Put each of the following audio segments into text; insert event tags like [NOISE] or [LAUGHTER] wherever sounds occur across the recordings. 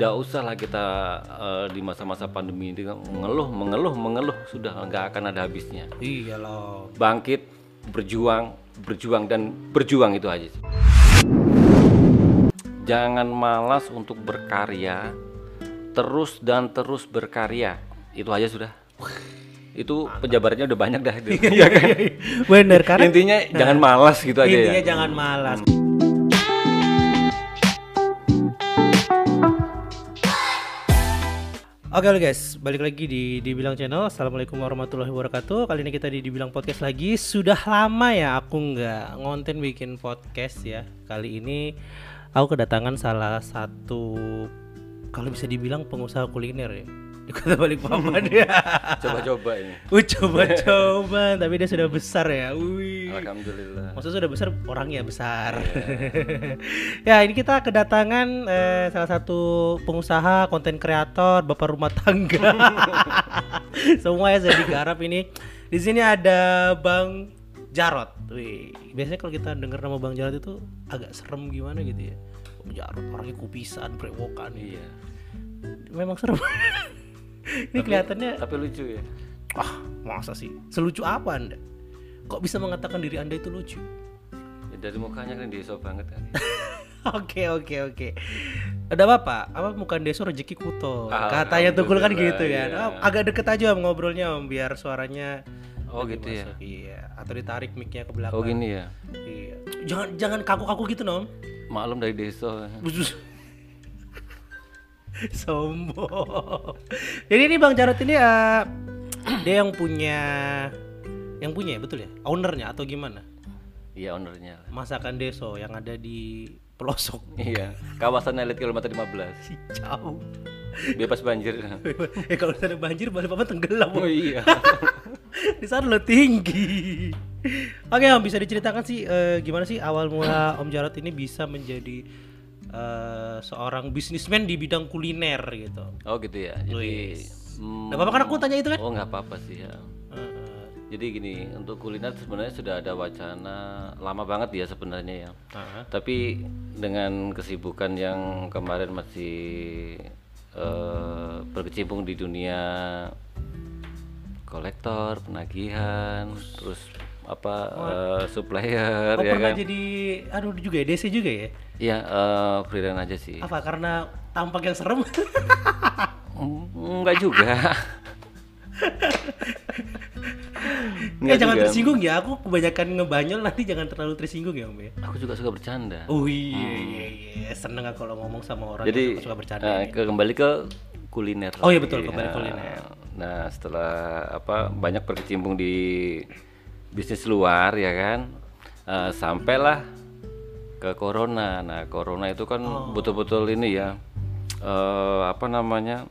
tidak usah lah kita eh, di masa-masa pandemi ini mengeluh, mengeluh, mengeluh sudah nggak akan ada habisnya. Iya loh. Bangkit, berjuang, berjuang dan berjuang itu aja. sih. Jangan malas untuk berkarya, terus dan terus berkarya. Itu aja sudah. Itu penjabarannya udah banyak dah. Iya kan? Bener karena Intinya jangan malas gitu aja intinya ya. jangan malas. Oke oke guys, balik lagi di Dibilang Channel. Assalamualaikum warahmatullahi wabarakatuh. Kali ini kita di Dibilang Podcast lagi. Sudah lama ya aku nggak ngonten bikin podcast ya. Kali ini aku kedatangan salah satu kalau bisa dibilang pengusaha kuliner ya di Kota Balikpapan ya. Coba-coba ini. [LAUGHS] Wih coba-coba, tapi dia sudah besar ya. Wih. Alhamdulillah. Maksudnya sudah besar orangnya besar. [LAUGHS] ya ini kita kedatangan eh, salah satu pengusaha konten kreator bapak rumah tangga. [LAUGHS] Semua ya saya digarap ini. Di sini ada Bang Jarot. Wih, biasanya kalau kita dengar nama Bang Jarot itu agak serem gimana gitu ya. Bang Jarot orangnya kupisan, brewokan. Iya. Memang serem. Ini kelihatannya Tapi lucu ya. ah masa sih selucu apa anda kok bisa mengatakan diri anda itu lucu Ya, dari mukanya kan deso banget kan. [LAUGHS] Oke oke oke. Ada apa? Apa bukan deso rezeki kuto? Katanya tukul kan gitu kan. iya. Oh, agak deket aja om ngobrolnya om biar suaranya Oh gitu ya. masuk. Iya. Atau ditarik micnya ke belakang. Oh gini ya. Iya. Jangan jangan kaku-kaku gitu nom. Maklum dari deso. [LAUGHS] Sombong. Jadi ini Bang Jarot ini eh, dia yang punya yang punya ya betul ya? Ownernya atau gimana? Iya ownernya. Masakan Deso yang ada di pelosok. Iya. Kawasan elit kilometer 15. Si [LAUGHS] jauh. Bebas banjir. ya kalau ada banjir balik papan tenggelam Oh iya. [LAUGHS] di sana lo tinggi oke om bisa diceritakan sih eh, gimana sih awal mula om Jarot ini bisa menjadi eh, seorang bisnismen di bidang kuliner gitu Oh gitu ya. Jadi hmm, Gak apa-apa kan aku tanya itu kan Oh nggak apa-apa sih ya. Heeh. Jadi gini, untuk kuliner sebenarnya sudah ada wacana lama banget ya sebenarnya ya. Heeh. Tapi dengan kesibukan yang kemarin masih eh, berkecimpung di dunia kolektor, penagihan, terus apa eh, supplier oh ya pernah kan? jadi aduh juga ya DC juga ya Iya, eh, freelance aja sih. apa karena tampak yang serem Mm, Enggak juga. [LAUGHS] [LAUGHS] ya jangan juga. tersinggung ya aku kebanyakan ngebanyol nanti jangan terlalu tersinggung ya om ya Aku juga suka bercanda. oh iya iya iya seneng aku kalau ngomong sama orang Hmm. Jadi yang suka bercanda eh, ke, kembali ke kuliner. Oh iya, betul, kembali Ya. kuliner. Nah setelah apa banyak berkecimpung di bisnis luar ya kan, eh, sampailah ke corona. Nah corona itu kan Oh. betul-betul ini ya eh, apa namanya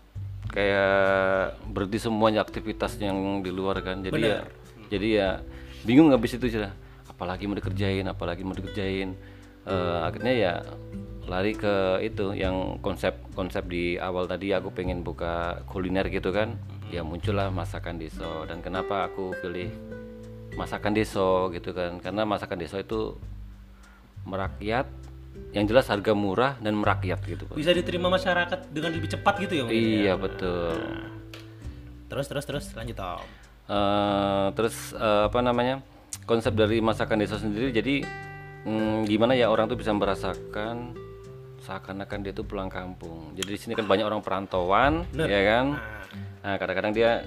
kayak berhenti semuanya aktivitas yang di luar kan. Jadi ya jadi ya bingung habis itu sudah. Apalagi mau dikerjain, apalagi mau dikerjain. Eh, akhirnya ya lari ke itu yang konsep konsep di awal tadi aku pengen buka kuliner gitu kan ya muncullah masakan deso dan kenapa aku pilih masakan deso gitu kan. Karena masakan deso itu merakyat yang jelas harga murah dan merakyat gitu Pak. bisa diterima masyarakat dengan lebih cepat gitu ya om iya betul. Terus terus terus lanjut om. Eh, terus eh, apa namanya konsep dari masakan desa sendiri jadi mm, gimana ya orang tuh bisa merasakan seakan-akan dia tuh pulang kampung. Jadi di sini kan banyak orang perantauan ya kan? Nah kadang-kadang dia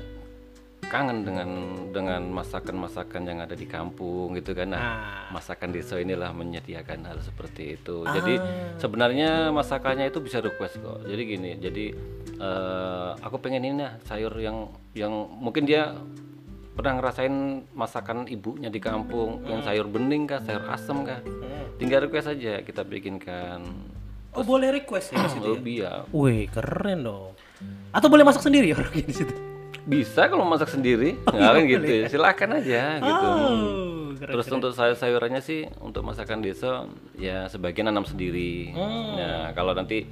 kangen dengan dengan masakan-masakan yang ada di kampung gitu kan. Nah masakan desa inilah menyediakan hal seperti itu. Jadi sebenarnya masakannya itu bisa request kok. Jadi gini jadi eh, aku pengen ini nah sayur yang yang mungkin dia pernah ngerasain masakan ibunya di kampung yang sayur bening kah sayur asem kah. Tinggal request aja kita bikinkan. Oh boleh request ya di situ [CLEARS THROAT] iya. Wih keren dong. Atau boleh masak sendiri orangnya di situ bisa kalau masak sendiri ya kan gitu ya. silakan aja gitu oh keren Terus untuk sayur-sayurannya sih untuk masakan desa ya sebagian nanam sendiri. Nah, kalau nanti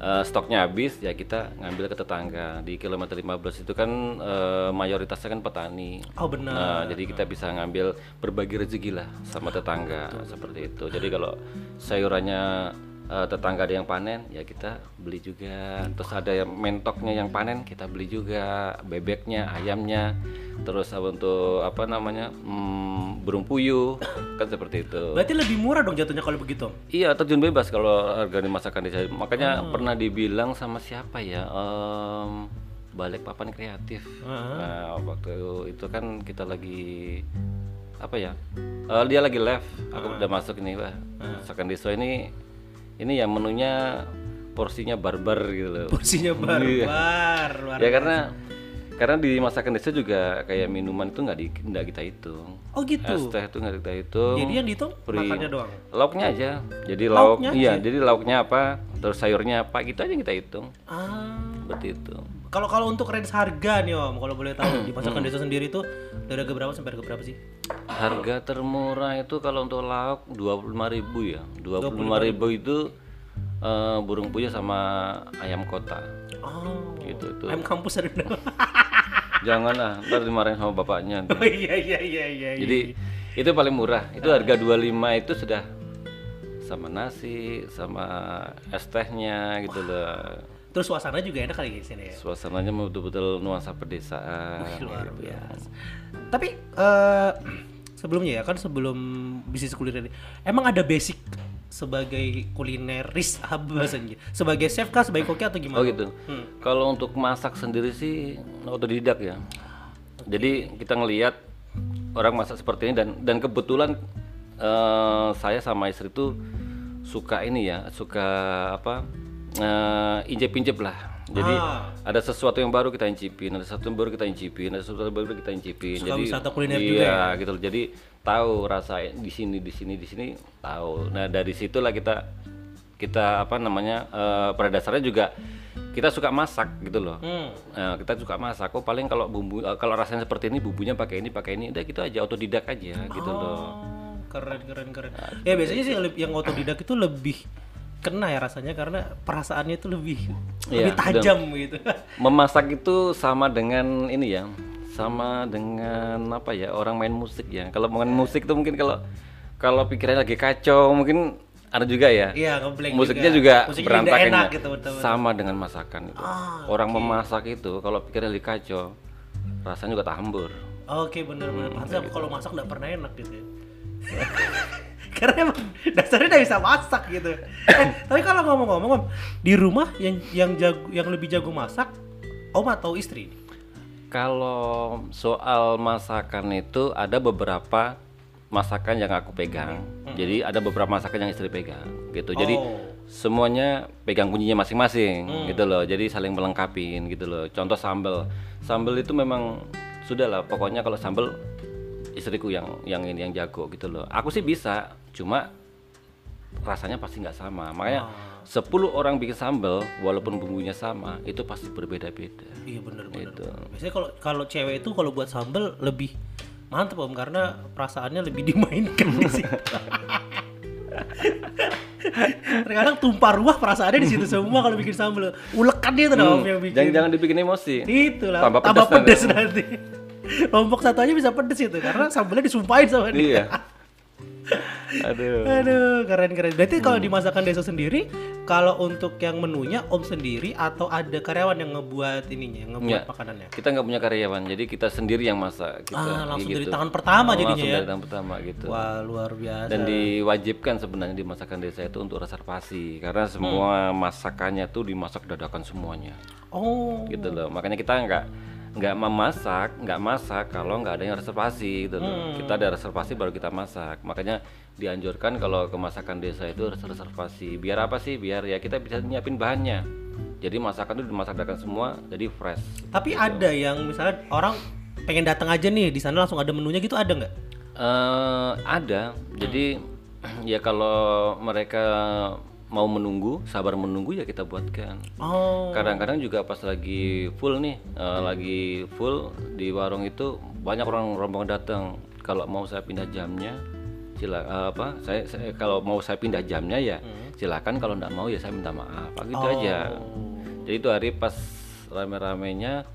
eh, stoknya habis ya kita ngambil ke tetangga. Di kilometer 15 itu kan eh, mayoritasnya kan petani. oh benar Nah, jadi kita bisa ngambil berbagi rezeki lah sama tetangga seperti itu. Jadi kalau sayurannya eh, tetangga ada yang panen ya kita beli juga terus ada yang mentoknya yang panen kita beli juga bebeknya ayamnya terus untuk apa namanya hmm, burung puyuh kan seperti itu Berarti lebih murah dong jatuhnya kalau begitu. Iya terjun bebas kalau harga di masakan desa. Makanya pernah dibilang sama siapa ya? Em, balik papan kreatif. Nah waktu itu kan kita lagi apa ya? Eh, dia lagi live. Aku udah masuk ini wah. Masakan desa ini ini ya menunya porsinya barbar gitu loh. Porsinya barbar, luar Ya karena karena di masakan desa juga kayak minuman itu nggak di nggak kita hitung. Oh gitu. Es teh itu nggak kita hitung. Jadi yang dihitung Free. makannya doang. Lauknya aja. Jadi lauk Lauknya iya, jadi lauknya apa, terus sayurnya apa, gitu aja kita hitung. Ah. Seperti itu. Kalau kalau untuk range harga nih Om, kalau boleh tahu [CLEARS THROAT] di masakan desa sendiri itu dari harga berapa sampai harga berapa sih? Harga termurah itu kalau untuk lauk 25.000 ya. 25.000 itu eh, burung puyuh sama ayam kota. Oh. Gitu itu. Ayam kampus ada berapa? [LAUGHS] Jangan lah, ntar dimarahin sama bapaknya. [LAUGHS] oh iya iya iya iya. iya. Jadi itu paling murah. Itu harga 25 itu sudah sama nasi, sama es tehnya gitu loh. Terus suasana juga enak kali di sini ya. Suasananya betul-betul nuansa pedesaan. Luar biasa. Tapi eh sebelumnya ya kan sebelum bisnis kuliner ini, emang ada basic sebagai kulineris apa bahasanya? Sebagai chef kah, sebagai koki atau gimana? Oh gitu. Kalau untuk masak sendiri sih otodidak ya. Jadi kita ngelihat orang masak seperti ini dan dan kebetulan eh, saya sama istri tuh suka ini ya, suka apa? Eh, injep-injep lah. Jadi Ah. ada sesuatu yang baru kita incipin, ada sesuatu yang baru kita incipin, ada sesuatu yang baru kita incipin. Suka Jadi wisata kuliner iya, juga ya? gitu loh. Jadi tahu rasa di sini di sini di sini tahu. Nah, dari situlah kita kita apa namanya eh, pada dasarnya juga kita suka masak gitu loh. Hmm. Nah, kita suka masak. Oh, paling kalau bumbu eh, kalau rasanya seperti ini bumbunya pakai ini, pakai ini. Udah gitu aja otodidak aja gitu loh. Oh, keren keren keren. Ya biasanya sih yang- yang otodidak itu lebih kena ya rasanya karena perasaannya itu lebih Iya, lebih tajam gitu. [LAUGHS] Memasak itu sama dengan ini ya. Sama dengan apa ya? Orang main musik ya. Kalau main musik tuh mungkin kalau kalau pikirannya lagi kacau mungkin ada juga ya. Iya, Musiknya juga, Musiknya berantakan enak ya. gitu betul. Sama dengan masakan itu. Ah, Orang memasak itu kalau pikirannya lagi kacau rasanya juga tambur. Oke, bener-bener. Hmm, Pantes aku kalau masak nggak pernah enak gitu. ya. [LAUGHS] Karena emang dasarnya nggak bisa masak gitu. Eh, tapi kalau ngomong-ngomong, Om, di rumah yang yang jago yang lebih jago masak, Om atau istri? Kalau soal masakan itu ada beberapa masakan yang aku pegang. Jadi ada beberapa masakan yang istri pegang gitu. Jadi Oh. semuanya pegang kuncinya masing-masing gitu loh. Jadi saling melengkapin gitu loh. Contoh sambal. Sambal itu memang sudah lah pokoknya kalau sambal istriku yang yang ini yang jago gitu loh. Aku sih bisa, cuma rasanya pasti nggak sama. Makanya 10 orang bikin sambal walaupun bumbunya sama, itu pasti berbeda-beda. Iya bener-bener. Gitu. Biasanya kalau kalau cewek itu kalau buat sambel lebih mantep om karena perasaannya lebih [LAUGHS] dimainkan di situ. [LAUGHS] Terkadang tumpah ruah perasaannya di situ semua kalau bikin sambel. Ulekan dia tuh om yang bikin. Jangan jangan dibikin emosi. Itulah Tambah tambah, pedas pedes nanti. Lombok satu aja bisa pedes itu karena sambelnya disumpahin sama dia. Iya. [LAUGHS] Aduh. Aduh, keren keren. Berarti kalau Hmm. di masakan desa sendiri, kalau untuk yang menunya om sendiri atau ada karyawan yang ngebuat ininya, yang ngebuat Iya. makanannya? Kita nggak punya karyawan, jadi kita sendiri yang masak. Kita, Ah, langsung kayak dari tangan pertama jadinya langsung ya? dari tangan pertama gitu. Wah, luar biasa. Dan diwajibkan sebenarnya di masakan desa itu untuk reservasi karena semua masakannya tuh dimasak dadakan semuanya, Oh, gitu loh. Makanya kita nggak nggak memasak, nggak masak kalau nggak ada yang reservasi, gitu loh. Hmm. Kita ada reservasi baru kita masak. Makanya dianjurkan kalau ke masakan desa itu harus reservasi. Biar apa sih? Biar ya kita bisa nyiapin bahannya. Jadi masakan itu dimasak dadakan semua, jadi fresh. tapi ada yang misalnya orang pengen datang aja nih di sana langsung ada menunya gitu ada nggak? Eh ada. Jadi [CLEARS THROAT] ya kalau mereka mau menunggu, sabar menunggu ya kita buatkan. Oh, Kadang-kadang juga pas lagi full nih, eh, lagi full di warung itu banyak orang rombongan datang. Kalau mau saya pindah jamnya, sila eh, apa? Saya, saya kalau mau saya pindah jamnya ya silakan. Kalau nggak mau ya saya minta maaf. Gitu aja. Jadi itu hari pas rame-ramenya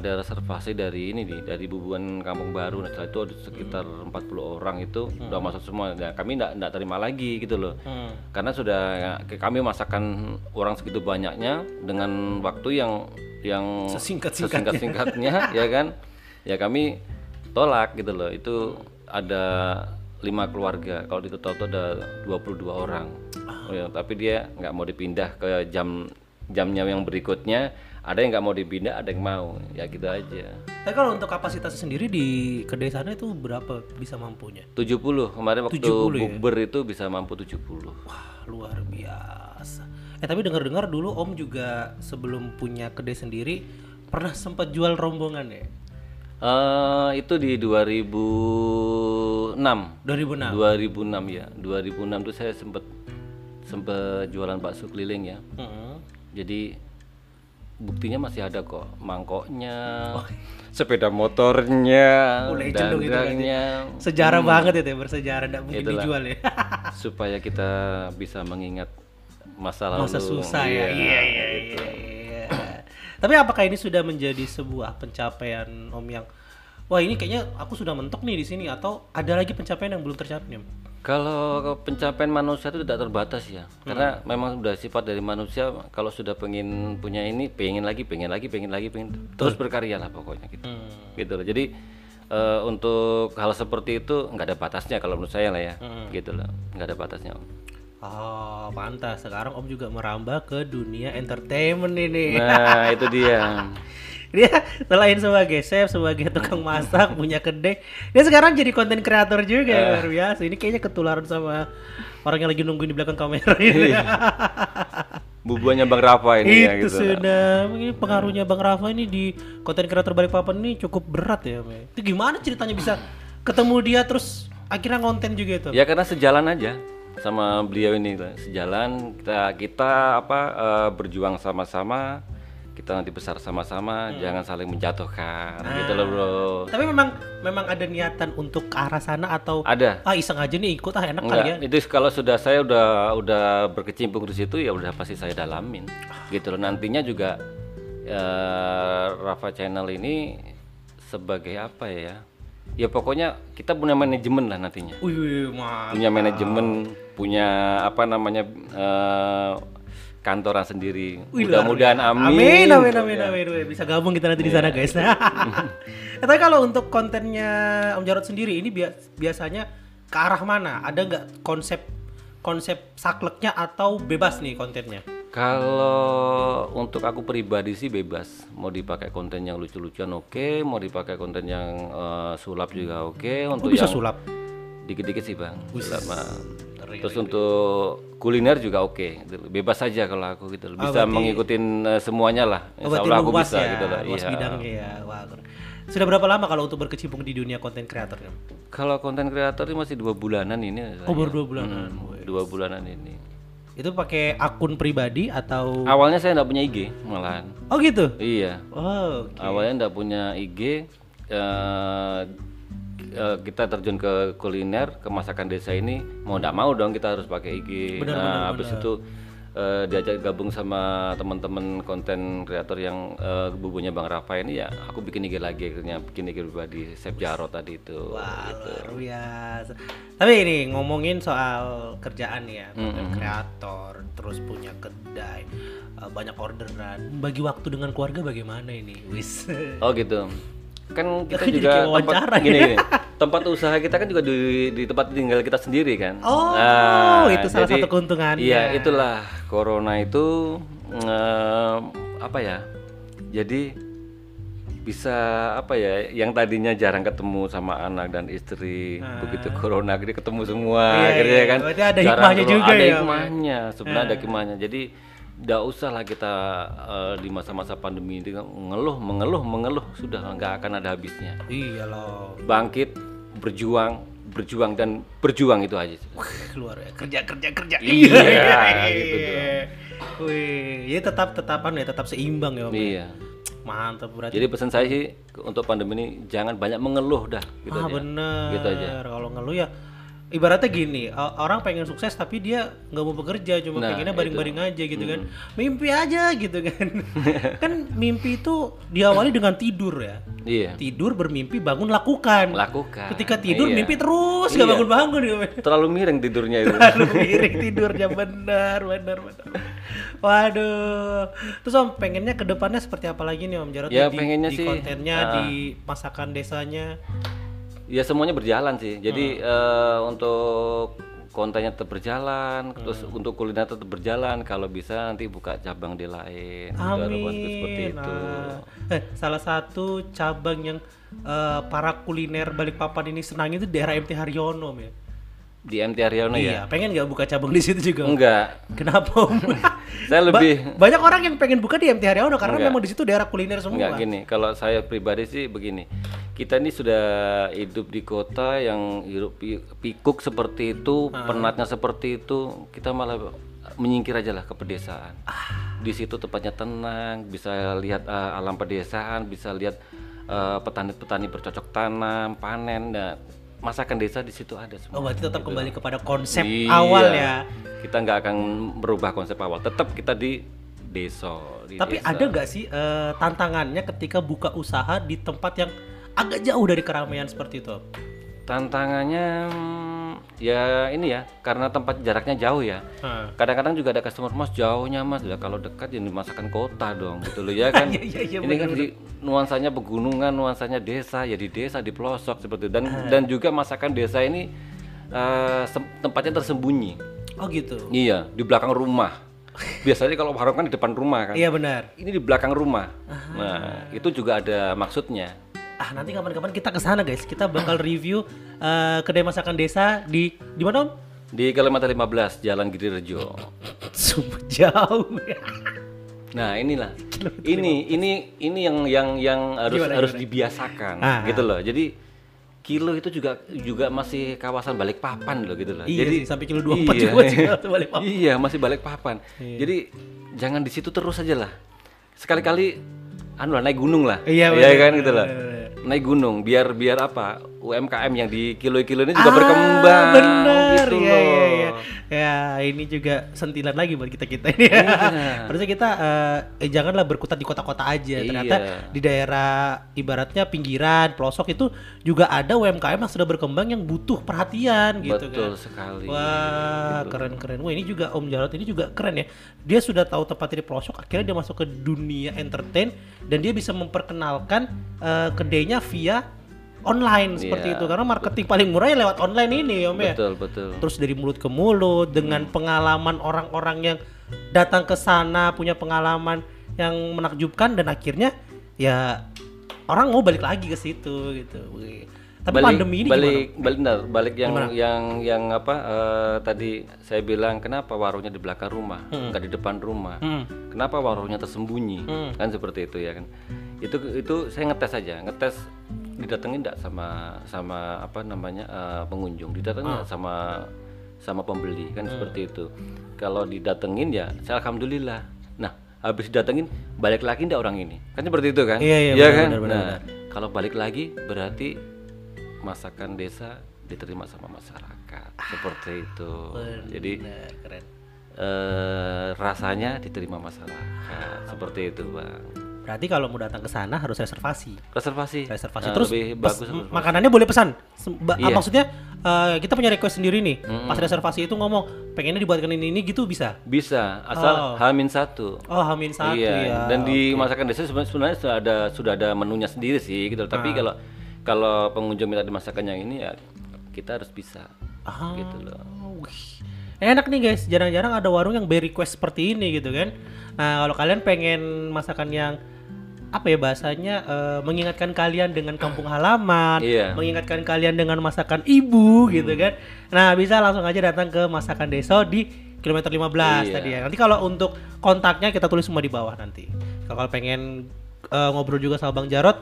ada reservasi dari ini nih dari Bubuan Kampung Baru. Nah setelah itu ada sekitar 40 orang itu udah masuk semua. Nah, kami enggak enggak terima lagi gitu loh. Hmm. karena sudah ya, kami masakan orang segitu banyaknya dengan waktu yang yang Sesingkat-singkatnya. singkatnya [LAUGHS] ya kan? Ya kami tolak gitu loh. Itu ada lima keluarga. Kalau di total itu ada 22 orang. Oh ya, tapi dia nggak mau dipindah ke jam jamnya yang berikutnya ada yang nggak mau dipindah ada yang mau ya gitu aja Tapi kalau untuk kapasitas sendiri di kedai sana itu berapa bisa mampunya? 70 kemarin waktu 70 ya? bukber itu bisa mampu 70 Wah, luar biasa. Eh tapi dengar-dengar dulu Om juga sebelum punya kedai sendiri pernah sempat jual rombongan ya? Eh itu di 2006 2006. 2006 ya 2006 tuh saya sempat sempat jualan bakso keliling ya Heeh. Jadi buktinya masih ada kok mangkoknya sepeda motornya Oh, legend dong itu berarti. dandangnya Sejarah banget itu ya, bersejarah enggak mungkin Hmm. Itulah. dijual ya. [LAUGHS] supaya kita bisa mengingat masa lalu Masa susah ya. Iya, Iya, iya, gitu. iya, iya. Tapi apakah ini sudah menjadi sebuah pencapaian Om yang wah ini kayaknya aku sudah mentok nih di sini atau ada lagi pencapaian yang belum tercapai nih, Om? Kalau pencapaian manusia itu tidak terbatas ya, karena memang sudah sifat dari manusia. Kalau sudah pengen punya ini, pengen lagi, pengen lagi, pengen lagi, pengen terus berkarya lah pokoknya gitu. Hmm. Gitu loh. Jadi eh, untuk hal seperti itu nggak ada batasnya kalau menurut saya lah ya, gitu loh, nggak ada batasnya. Om. Oh, pantas. Sekarang Om juga merambah ke dunia entertainment ini. Nah itu dia. [LAUGHS] Dia selain sebagai chef, sebagai tukang masak, [LAUGHS] punya kedai, dia sekarang jadi konten kreator juga ya, luar biasa. Ini kayaknya ketularan sama orang yang lagi nungguin di belakang kamera ini. [LAUGHS] Bubuannya Bang Rafa ini ya itu gitu. sudah ini pengaruhnya Bang Rafa ini di konten kreator Balikpapan ini cukup berat ya, Me. Itu gimana ceritanya bisa ketemu dia terus akhirnya konten juga itu? Ya karena sejalan aja sama beliau ini sejalan kita kita apa eh, berjuang sama-sama kita nanti besar sama-sama jangan saling menjatuhkan gitu loh bro. Tapi memang memang ada niatan untuk ke arah sana atau ada. Ah iseng aja nih ikut ah enak kali ya. enggak itu kalau sudah saya udah udah berkecimpung di situ ya udah pasti saya dalamin gitu loh. Nantinya juga eh, Rafa Channel ini sebagai apa ya? Ya pokoknya kita punya manajemen lah nantinya. Mah. punya manajemen, punya apa namanya eh, kantoran sendiri. Mudah-mudahan Amin, amin. amin, amin, amin, amin. Bisa gabung kita nanti di sana, guys. [LAUGHS] Eh, Tapi kalau untuk kontennya Om Jarot sendiri ini bia- biasanya ke arah mana? Ada nggak konsep konsep sakleknya atau bebas nih kontennya? Kalau untuk aku pribadi sih bebas, mau dipakai konten yang lucu-lucuan oke, mau dipakai konten yang eh, sulap juga oke. Oh, Untuk bisa yang sulap. dikit-dikit sih bang, sulap Terus untuk kuliner juga oke, gitu. bebas saja kalau aku gitu. Bisa mengikuti semuanya lah. Oh, Insya berarti Allah aku bisa ya, gitu lah. luas Iya. bidangnya ya. Wah. Sudah berapa lama kalau untuk berkecimpung di dunia konten kreator? Kalau konten kreator ini masih dua bulanan ini. Oh, baru dua bulan. Hmm, dua bulanan ini. Itu pakai akun pribadi atau? Awalnya saya nggak punya IG malahan. Oh gitu. Iya. Oh, Awalnya nggak punya IG. eh, eh, kita terjun ke kuliner, ke masakan desa ini mau nggak mau dong kita harus pakai IG. nah, habis itu eh, diajak gabung sama teman-teman konten kreator yang eh, bubunya Bang Rafa ini ya, aku bikin IG lagi akhirnya bikin IG pribadi Chef Jarot tadi itu. Wah, luar biasa. Tapi ini ngomongin soal kerjaan ya, konten kreator, terus punya kedai, banyak orderan. Bagi waktu dengan keluarga bagaimana ini, Wis? Oh gitu. Kan kita jadi juga tempat wawancara gini, ya. gini. tempat usaha kita kan juga di, di tempat tinggal kita sendiri kan. Oh, itu salah satu keuntungannya. Iya, itulah corona itu eh, apa ya? Jadi bisa apa ya yang tadinya jarang ketemu sama anak dan istri begitu corona jadi ketemu semua Ah. Iya, akhirnya iya. kan Berarti ada jarang hikmahnya juga ada ya, Pak? hikmahnya sebenarnya ada hikmahnya jadi tidak usah lah kita eh, di masa-masa pandemi ini mengeluh mengeluh mengeluh sudah nggak akan ada habisnya Iya loh. bangkit berjuang berjuang dan berjuang itu aja sih. Keluar ya, kerja kerja kerja. Iya, [LAUGHS] gitu dong. Wih, ya tetap tetapan ya, tetap seimbang ya, Om. iya Mantap berarti. jadi pesan saya sih untuk pandemi ini jangan banyak mengeluh dah gitu ah aja bener. Gitu aja. Kalau ngeluh ya ibaratnya gini, orang pengen sukses tapi dia nggak mau bekerja, cuma Nah, pengennya baring-baring aja gitu kan. Hmm. Mimpi aja gitu kan. [LAUGHS] kan mimpi itu diawali dengan tidur ya. Iya. Tidur bermimpi bangun lakukan. Lakukan. Ketika tidur Iya. mimpi terus nggak Iya. bangun-bangun gitu. Terlalu miring tidurnya itu. Lalu miring tidurnya benar, benar, benar. Waduh. Terus Om pengennya ke depannya seperti apa lagi nih Om Jarot? Ya, di, pengennya di sih, kontennya, ah. di masakan desanya. Ya semuanya berjalan sih. Jadi Hmm. eh, untuk kontennya tetap berjalan, Hmm. terus untuk kuliner tetap berjalan. Kalau bisa nanti buka cabang di lain. Itu harapanku seperti Amin. itu. Nah, eh, salah satu cabang yang eh, para kuliner Balikpapan ini senang itu daerah MT Haryono ya. Di MT Haryono Iya, ya? pengen nggak buka cabang di situ juga? Enggak. Kenapa Om? [LAUGHS] Saya Ba- lebih banyak orang yang pengen buka di MT Haryono karena Enggak. memang di situ daerah kuliner semua. Enggak gini, kalau saya pribadi sih begini. Kita ini sudah hidup di kota yang hidup pi- pikuk seperti itu, Ah. penatnya seperti itu, kita malah menyingkir aja lah ke pedesaan. Ah. Di situ tempatnya tenang, bisa lihat eh, alam pedesaan, bisa lihat eh, petani-petani bercocok tanam, panen, nah, masakan desa di situ ada semua. Oh, berarti tetap kembali kepada konsep Iya. awal ya. Kita nggak akan berubah konsep awal, tetap kita di desa. Di Tapi desa. ada nggak sih eh, tantangannya ketika buka usaha di tempat yang agak jauh dari keramaian seperti itu? Tantangannya mm, ya ini ya karena tempat jaraknya jauh ya. Kadang-kadang juga ada customer mas jauhnya mas, lah kalau dekat ya dimasakan kota dong gitu loh ya kan. [LAUGHS] Iya, iya, iya, ini kan di nuansanya pegunungan, nuansanya desa ya di desa di pelosok seperti itu dan dan juga masakan desa ini sem- tempatnya tersembunyi. Oh gitu. Iya di belakang rumah. Biasanya kalau warung kan di depan rumah kan. Iya benar. Ini di belakang rumah. Nah itu juga ada maksudnya. Ah nanti kapan-kapan kita ke sana guys. Kita bakal review eh, kedai masakan desa di di mana Om? Di Kalimantan 15 Jalan Giri Rejo. Sumpah [LAUGHS] jauh. Nah inilah, ini ini ini yang yang yang harus Gimana, harus gimana? dibiasakan, Ah, gitu loh. Jadi kilo itu juga juga masih kawasan Balikpapan loh gitu loh. Iya Jadi sih, sampai kilo 24 iya, juga kalau Balikpapan. Iya masih Balikpapan. Jadi jangan di situ terus aja lah. Sekali-kali anu lah naik gunung lah. Iya, Iya kan gitu loh. bener, Naik gunung biar biar apa? UMKM yang di kilo-kilo ini juga Ah, berkembang bener gitu ya, loh. ya, ya. ya ini juga sentilan lagi buat kita kita ini ya. [LAUGHS] Harusnya kita eh, eh, janganlah berkutat di kota-kota aja. Ternyata Iya. di daerah ibaratnya pinggiran, pelosok itu juga ada UMKM yang sudah berkembang yang butuh perhatian gitu Betul kan. sekali. Wah, keren-keren. Wah, ini juga Om Jarot ini juga keren ya. Dia sudah tahu tempatnya di pelosok, akhirnya dia masuk ke dunia entertain dan dia bisa memperkenalkan eh, kedainya via online seperti Iya. itu. Karena marketing paling murah ya lewat online ini, Om ya. Betul betul. Terus dari mulut ke mulut dengan pengalaman orang-orang yang datang ke sana punya pengalaman yang menakjubkan dan akhirnya ya orang mau balik lagi ke situ gitu. Tapi balik, pandemi ini balik, gimana? balik, bentar, balik yang Gimana? yang yang apa eh, tadi saya bilang kenapa warungnya di belakang rumah, nggak di depan rumah. Hmm. Kenapa warungnya tersembunyi? Hmm. Kan seperti itu ya kan. Itu itu saya ngetes aja, ngetes didatengin enggak sama sama apa namanya eh, pengunjung, didatengin nggak sama sama pembeli kan seperti itu. Kalau didatengin ya saya alhamdulillah. Nah, habis didatengin balik lagi enggak orang ini. Kan seperti itu kan? Iya, iya, Iya benar, kan? benar, benar, nah, kalau balik lagi berarti masakan desa diterima sama masyarakat. Seperti itu. Jadi Nah, keren. eh, rasanya diterima masyarakat seperti itu bang Berarti kalau mau datang ke sana harus reservasi. reservasi Reservasi Nah, terus lebih pes- bagus m- makanannya boleh pesan. Sem- ba- ah, Iya. Maksudnya eh, kita punya request sendiri nih. Pas reservasi itu ngomong pengennya dibuatkan ini ini gitu bisa. bisa asal hamin satu Oh, hamin satu iya ya. dan di masakan desa sebenarnya sudah ada sudah ada menunya sendiri sih gitu Ah. tapi kalau kalau pengunjung minta dimasakan yang ini ya kita harus bisa Ah. gitu loh Wih. Enak nih guys, jarang-jarang ada warung yang beri request seperti ini gitu kan. Nah, kalau kalian pengen masakan yang apa ya bahasanya eh, mengingatkan kalian dengan kampung halaman, Iya. mengingatkan kalian dengan masakan ibu gitu kan. Nah, bisa langsung aja datang ke masakan desa di kilometer 15 Iya. tadi ya. Nanti kalau untuk kontaknya kita tulis semua di bawah nanti. Kalau pengen eh, ngobrol juga sama Bang Jarot,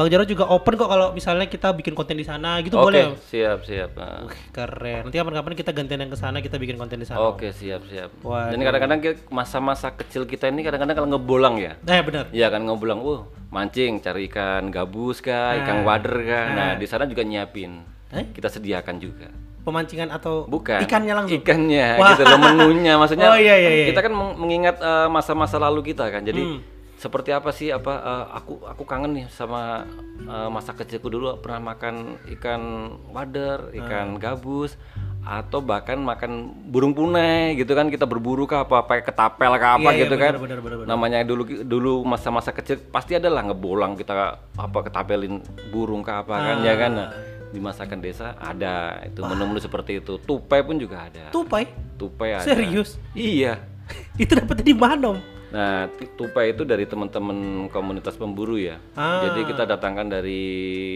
Bang Jarot juga open kok kalau misalnya kita bikin konten di sana gitu oke boleh. Om? siap siap Nah. Keren. Nanti kapan-kapan kita gantian yang ke sana, kita bikin konten di sana. oke siap siap Waduh. dan kadang-kadang masa-masa kecil kita ini kadang-kadang kalau ngebolang ya Eh benar. Iya kan ngobrol, uh mancing cari ikan gabus kah, ikan wader kah. Nah di sana juga nyiapin, Eh? kita sediakan juga. pemancingan atau Bukan. ikannya langsung? Ikannya Wah. gitu loh menunya. Maksudnya [LAUGHS] Oh, iya, iya, iya. kita kan meng- mengingat eh, masa-masa lalu kita kan. Jadi Hmm. Seperti apa sih apa eh, aku aku kangen nih sama eh, masa kecilku dulu. Pernah makan ikan wader, ikan gabus atau bahkan makan burung punai gitu kan. Kita berburu ke apa pakai ketapel ke apa Iya, iya, gitu benar, kan. benar, benar, benar. namanya dulu dulu masa-masa kecil pasti ada lah ngebolang kita apa ketapelin burung ke apa kan ya kan. Nah, di masakan desa ada. Itu menu-menu seperti itu. Tupai pun juga ada. Tupai? tupai ada. Serius? iya. [LAUGHS] Itu dapetnya di mana om? Nah tupai itu dari teman-teman komunitas pemburu ya Ah. jadi kita datangkan dari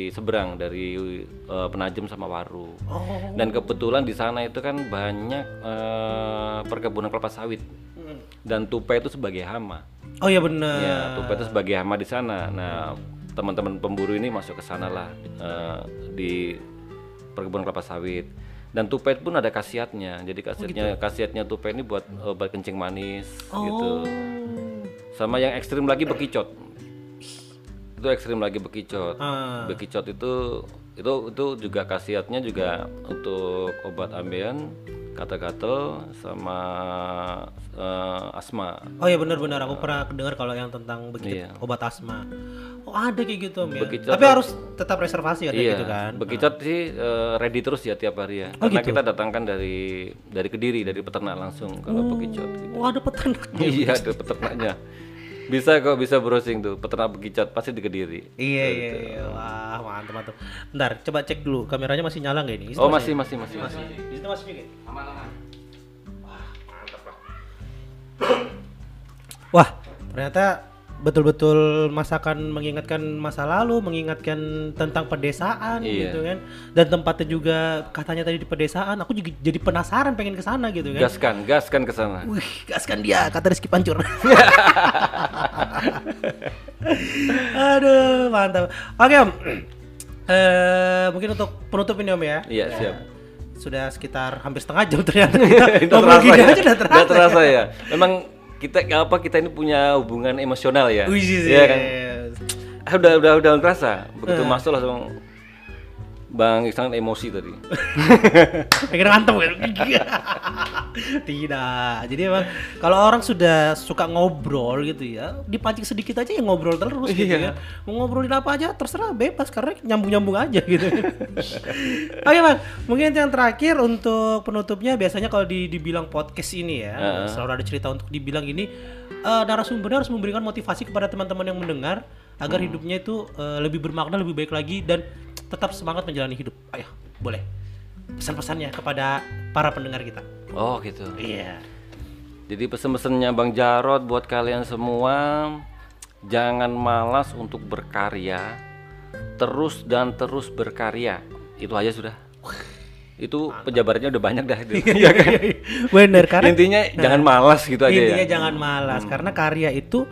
seberang dari eh, penajem sama waru Oh. dan kebetulan di sana itu kan banyak eh, perkebunan kelapa sawit dan tupai itu sebagai hama Oh iya benar. Ya, tupai itu sebagai hama di sana. Nah, teman-teman pemburu ini masuk ke sana lah eh, di perkebunan kelapa sawit. Dan tupai pun ada khasiatnya. Jadi khasiatnya khasiatnya tupai ini buat obat kencing manis gitu. Sama yang ekstrim lagi bekicot. Itu ekstrim lagi bekicot. Ah. Bekicot itu itu itu juga khasiatnya juga untuk obat ambeien, gatal-gatal sama eh, asma. Oh iya benar-benar aku pernah dengar kalau yang tentang begitu Iya. obat asma. Oh ada kayak gitu om ya. Bekicot Tapi harus tetap reservasi katanya Iya, gitu kan. bekicot sih eh, ready terus ya tiap hari ya. Oh, Karena gitu? kita datangkan dari dari kediri dari peternak langsung kalau bekicot. Gitu. Oh ada peternak. [LAUGHS] iya, ada peternaknya. [LAUGHS] Bisa kok bisa browsing tuh peternak bekicot pasti di kediri. Iya iya iya. Wah mantap mantap. Bentar coba cek dulu kameranya masih nyala nggak ini? Oh masih masih masih masih. Di situ masih juga. Aman aman. Wah ternyata betul-betul masakan mengingatkan masa lalu, mengingatkan tentang pedesaan Iya. gitu kan. Dan tempatnya juga katanya tadi di pedesaan. Aku juga jadi penasaran pengen ke sana gitu kan. Gaskan, gaskan ke sana. Wih, gaskan dia, kata Rizky Pancur. [LAUGHS] Aduh, mantap. Oke, Om. Eh, mungkin untuk penutup ini Om ya. Iya, siap. Sudah sekitar hampir setengah jam ternyata [LAUGHS] kita ngobrol terasa ya. aja udah terasa. Udah terasa ya. Memang kita apa kita ini punya hubungan emosional ya. Iya kan? Ah, udah udah udah terasa. Begitu masuk langsung Bang Iksan emosi tadi. [LAUGHS] Pengen ngantem kan? [LAUGHS] Tidak. Jadi emang kalau orang sudah suka ngobrol gitu ya, dipancing sedikit aja ya ngobrol terus gitu ya. Mau ngobrolin apa aja terserah bebas karena nyambung-nyambung aja gitu. [LAUGHS] Oke bang, mungkin yang terakhir untuk penutupnya biasanya kalau di, dibilang podcast ini ya, selalu ada cerita untuk dibilang ini eh, narasumbernya harus memberikan motivasi kepada teman-teman yang mendengar agar hidupnya itu eh, lebih bermakna, lebih baik lagi dan tetap semangat menjalani hidup. Ayo, boleh pesan-pesannya kepada para pendengar kita. Oh gitu. Iya. Jadi pesan-pesannya Bang Jarot buat kalian semua jangan malas untuk berkarya, terus dan terus berkarya. Itu aja sudah. Itu penjabarannya udah banyak dah itu. [LAUGHS] Iya kan? [LAUGHS] Bener karena Intinya jangan malas gitu aja intinya ya. jangan malas karena karya itu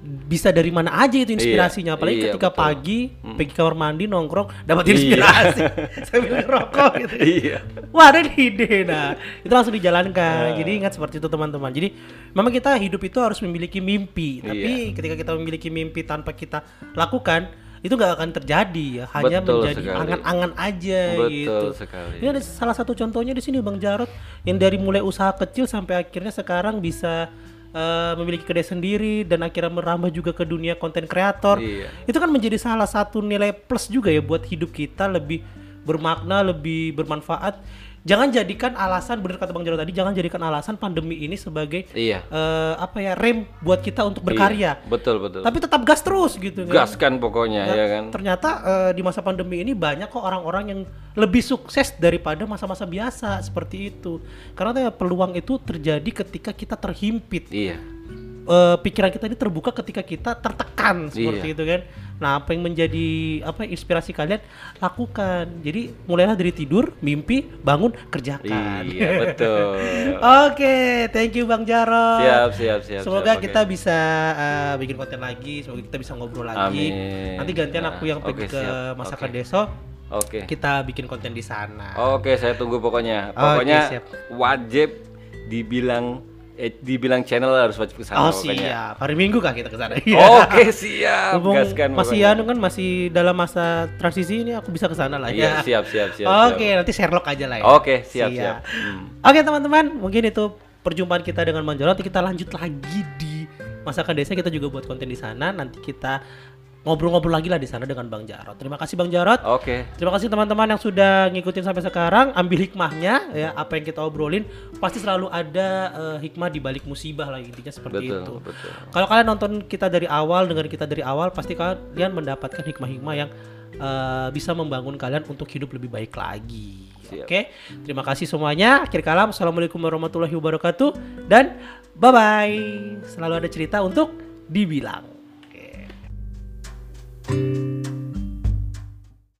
bisa dari mana aja itu inspirasinya. Apalagi iya, ketika betul. pagi pergi kamar mandi nongkrong dapat Iya. inspirasi. [LAUGHS] Sambil ngerokok gitu. Iya. Wah ada ide. Nah itu langsung dijalankan. Jadi ingat seperti itu teman-teman. Jadi memang kita hidup itu harus memiliki mimpi. Tapi Iya. ketika kita memiliki mimpi tanpa kita lakukan itu nggak akan terjadi ya. Hanya Betul menjadi angan-angan aja Betul gitu. sekali. ini ada salah satu contohnya di sini Bang Jarot yang dari mulai usaha kecil sampai akhirnya sekarang bisa eh, memiliki kedai sendiri dan akhirnya merambah juga ke dunia konten kreator. Iya. Itu kan menjadi salah satu nilai plus juga ya buat hidup kita lebih bermakna, lebih bermanfaat. Jangan jadikan alasan bener kata Bang Jarot tadi, jangan jadikan alasan pandemi ini sebagai Iya. eh, apa ya rem buat kita untuk berkarya. Iya, Betul betul. Tapi tetap gas terus gitu kan. Gaskan pokoknya ya kan. Ternyata eh, di masa pandemi ini banyak kok orang-orang yang lebih sukses daripada masa-masa biasa seperti itu. Karena ya, peluang itu terjadi ketika kita terhimpit. Iya. Eh, pikiran kita ini terbuka ketika kita tertekan seperti Iya. itu kan. Nah, apa yang menjadi apa inspirasi kalian lakukan. Jadi mulailah dari tidur, mimpi, bangun, kerjakan. Iya betul. [LAUGHS] Oke, thank you Bang Jarot. Siap siap siap. Semoga siap, kita oke. bisa uh, bikin konten lagi, semoga kita bisa ngobrol lagi. Amin. Nanti gantian Nah, aku yang pergi oke, ke siap. masakan Oke. deso, Oke. kita bikin konten di sana. Oke, saya tunggu pokoknya. Pokoknya siap. wajib dibilang eh, dibilang channel harus wajib ke sana Oh siap. Hari Minggu kah kita ke sana? [LAUGHS] Oke, siap. Mumpung Gaskan masih anu kan masih dalam masa transisi ini aku bisa ke sana lah Iya, ya. siap, siap, siap. Oke, nanti Sherlock aja lah ya. Oke, siap, siap. Hmm. Oke, teman-teman, mungkin itu perjumpaan kita dengan Jarot. Nanti kita lanjut lagi di masakan desa kita juga buat konten di sana. Nanti kita ngobrol-ngobrol lagi lah di sana dengan Bang Jarot. Terima kasih Bang Jarot. Oke. Terima kasih teman-teman yang sudah ngikutin sampai sekarang. Ambil hikmahnya ya, apa yang kita obrolin pasti selalu ada eh, hikmah di balik musibah lah intinya seperti Betul, itu. betul. Kalau kalian nonton kita dari awal, dengar kita dari awal, pasti kalian mendapatkan hikmah-hikmah yang eh, bisa membangun kalian untuk hidup lebih baik lagi. Oke, terima kasih semuanya. Akhir kalam, assalamualaikum warahmatullahi wabarakatuh dan bye bye. Selalu ada cerita untuk dibilang. thank you